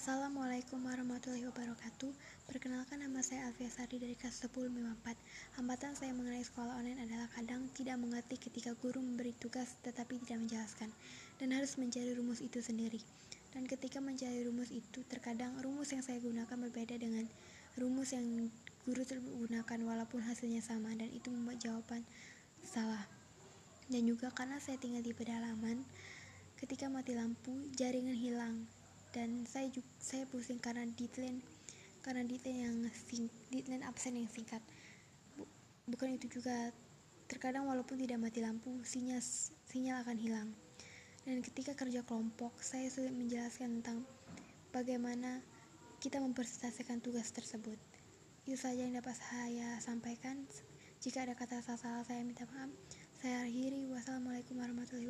Assalamualaikum warahmatullahi wabarakatuh. Perkenalkan nama saya Alfia Sari dari kelas 10 4 Hambatan saya mengenai sekolah online adalah kadang tidak mengerti ketika guru memberi tugas tetapi tidak menjelaskan Dan harus mencari rumus itu sendiri. Dan ketika mencari rumus itu terkadang rumus yang saya gunakan berbeda dengan rumus yang guru gunakan walaupun hasilnya sama Dan itu membuat jawaban salah. Dan juga karena saya tinggal di pedalaman Ketika mati lampu, jaringan hilang saya juga saya pusing karena deadline karena deadline yang sing, deadline absen yang singkat. Bukan itu juga. Terkadang walaupun tidak mati lampu sinyal sinyal akan hilang. Dan ketika kerja kelompok saya sulit menjelaskan tentang bagaimana kita mempresentasikan tugas tersebut. Itu saja yang dapat saya sampaikan. Jika ada kata salah saya minta maaf. Saya akhiri. Wassalamualaikum warahmatullahi wabarakatuh